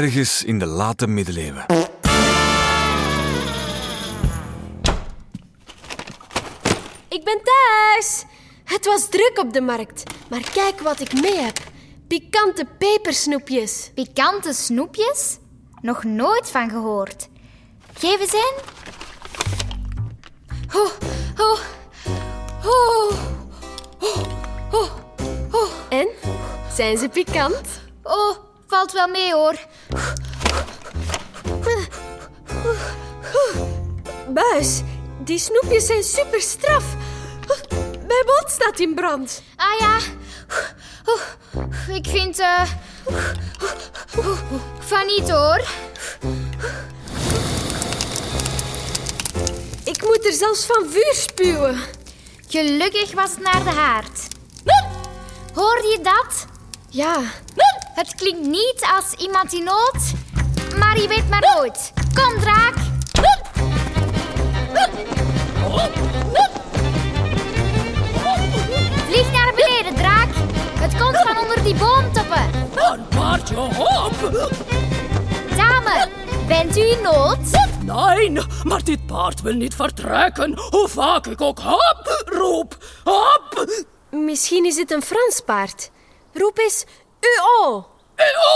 Ergens in de late middeleeuwen. Ik ben thuis. Het was druk op de markt, maar kijk wat ik mee heb. Pikante pepersnoepjes. Pikante snoepjes? Nog nooit van gehoord. Geef eens in. Oh, oh, oh, oh, oh. En? Zijn ze pikant? Oh, valt wel mee hoor. Buis, die snoepjes zijn super straf. Mijn mond staat in brand. Ah ja. Ik vind... eh van niet hoor. Ik moet er zelfs van vuur spuwen. Gelukkig was het naar de haard. Hoorde je dat? Ja, Het klinkt niet als iemand in nood, maar je weet maar nooit. Kom, draak. Paardje op! Dame, bent u in nood? Nee, maar dit paard wil niet vertrekken, hoe vaak ik ook hop roep. Hop! misschien is het een Frans paard. Roep eens UO.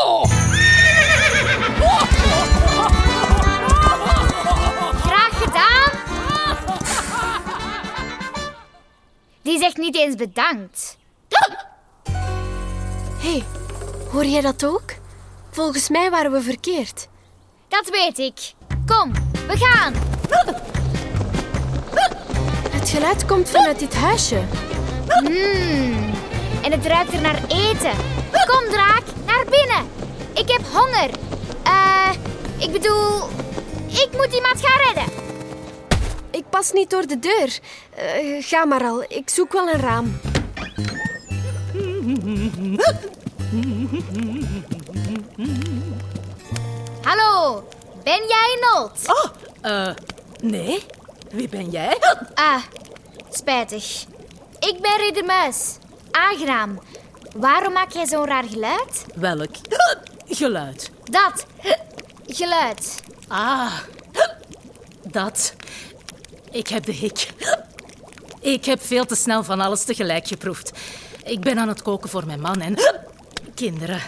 Oh! Graag gedaan. Die zegt niet eens bedankt. Hé, hey, hoor jij dat ook? Volgens mij waren we verkeerd. Dat weet ik. Kom, we gaan. Het geluid komt vanuit dit huisje. Mmm, en het ruikt er naar eten. Kom, draak, naar binnen. Ik heb honger. Eh, ik bedoel, ik moet iemand gaan redden. Ik pas niet door de deur. Eh, ga maar al, ik zoek wel een raam. Hallo, ben jij nood? Oh, eh, nee. Wie ben jij? Ah, spijtig. Ik ben Ridder Muis. Aangenaam. Waarom maak jij zo'n raar geluid? Welk geluid? Dat geluid. Ah, dat. Ik heb de hik. Ik heb veel te snel van alles tegelijk geproefd. Ik ben aan het koken voor mijn man en kinderen.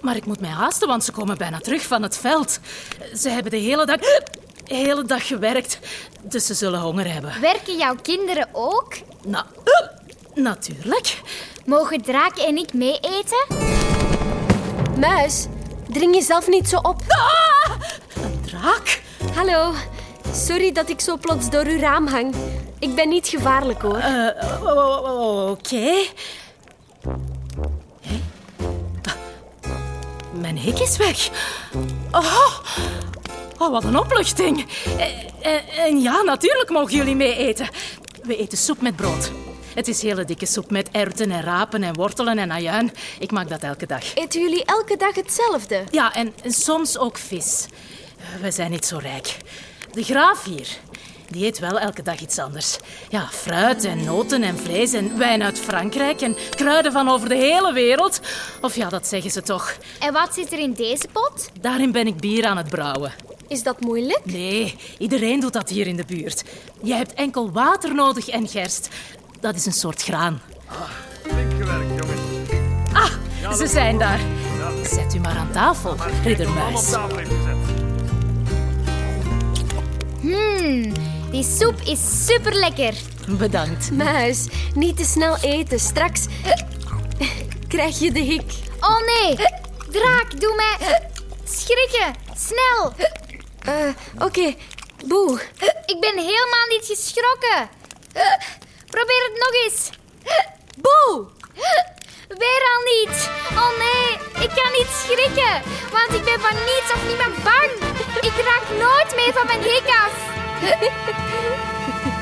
Maar ik moet mij haasten, want ze komen bijna terug van het veld. Ze hebben de hele dag, hele dag gewerkt, dus ze zullen honger hebben. Werken jouw kinderen ook? Nou, natuurlijk. Mogen Draak en ik mee eten? Muis, dring jezelf niet zo op. Een draak? Hallo, sorry dat ik zo plots door uw raam hang. Ik ben niet gevaarlijk hoor. Eh, Oké. Mijn hik is weg. Oh, oh wat een opluchting. Eh, eh, En ja, natuurlijk mogen jullie mee eten. We eten soep met brood. Het is hele dikke soep met erwten en rapen en wortelen en ajuin. Ik maak dat elke dag. Eten jullie elke dag hetzelfde? Ja, en soms ook vis. We zijn niet zo rijk. De graaf hier, die eet wel elke dag iets anders. Ja, fruit en noten en vlees en wijn uit Frankrijk en kruiden van over de hele wereld. Of ja, dat zeggen ze toch. En wat zit er in deze pot? Daarin ben ik bier aan het brouwen. Is dat moeilijk? Nee, iedereen doet dat hier in de buurt. Je hebt enkel water nodig en gerst. Dat is een soort graan. gewerkt, jongens. Ah, ze zijn daar. Zet u maar aan tafel, riddermuis. heeft gezet. Hmm, die soep is super lekker. Bedankt. Muis, niet te snel eten. Straks krijg je de hik. Oh nee, Draak, doe mij schrikken. Snel. Eh, Oké, boe. Ik ben helemaal niet geschrokken. Probeer het nog eens. Boe! Weer al niet. Oh nee, ik kan niet schrikken. Want ik ben van niets of niemand bang. Ik raak nooit meer van mijn hik af. Ha ha ha!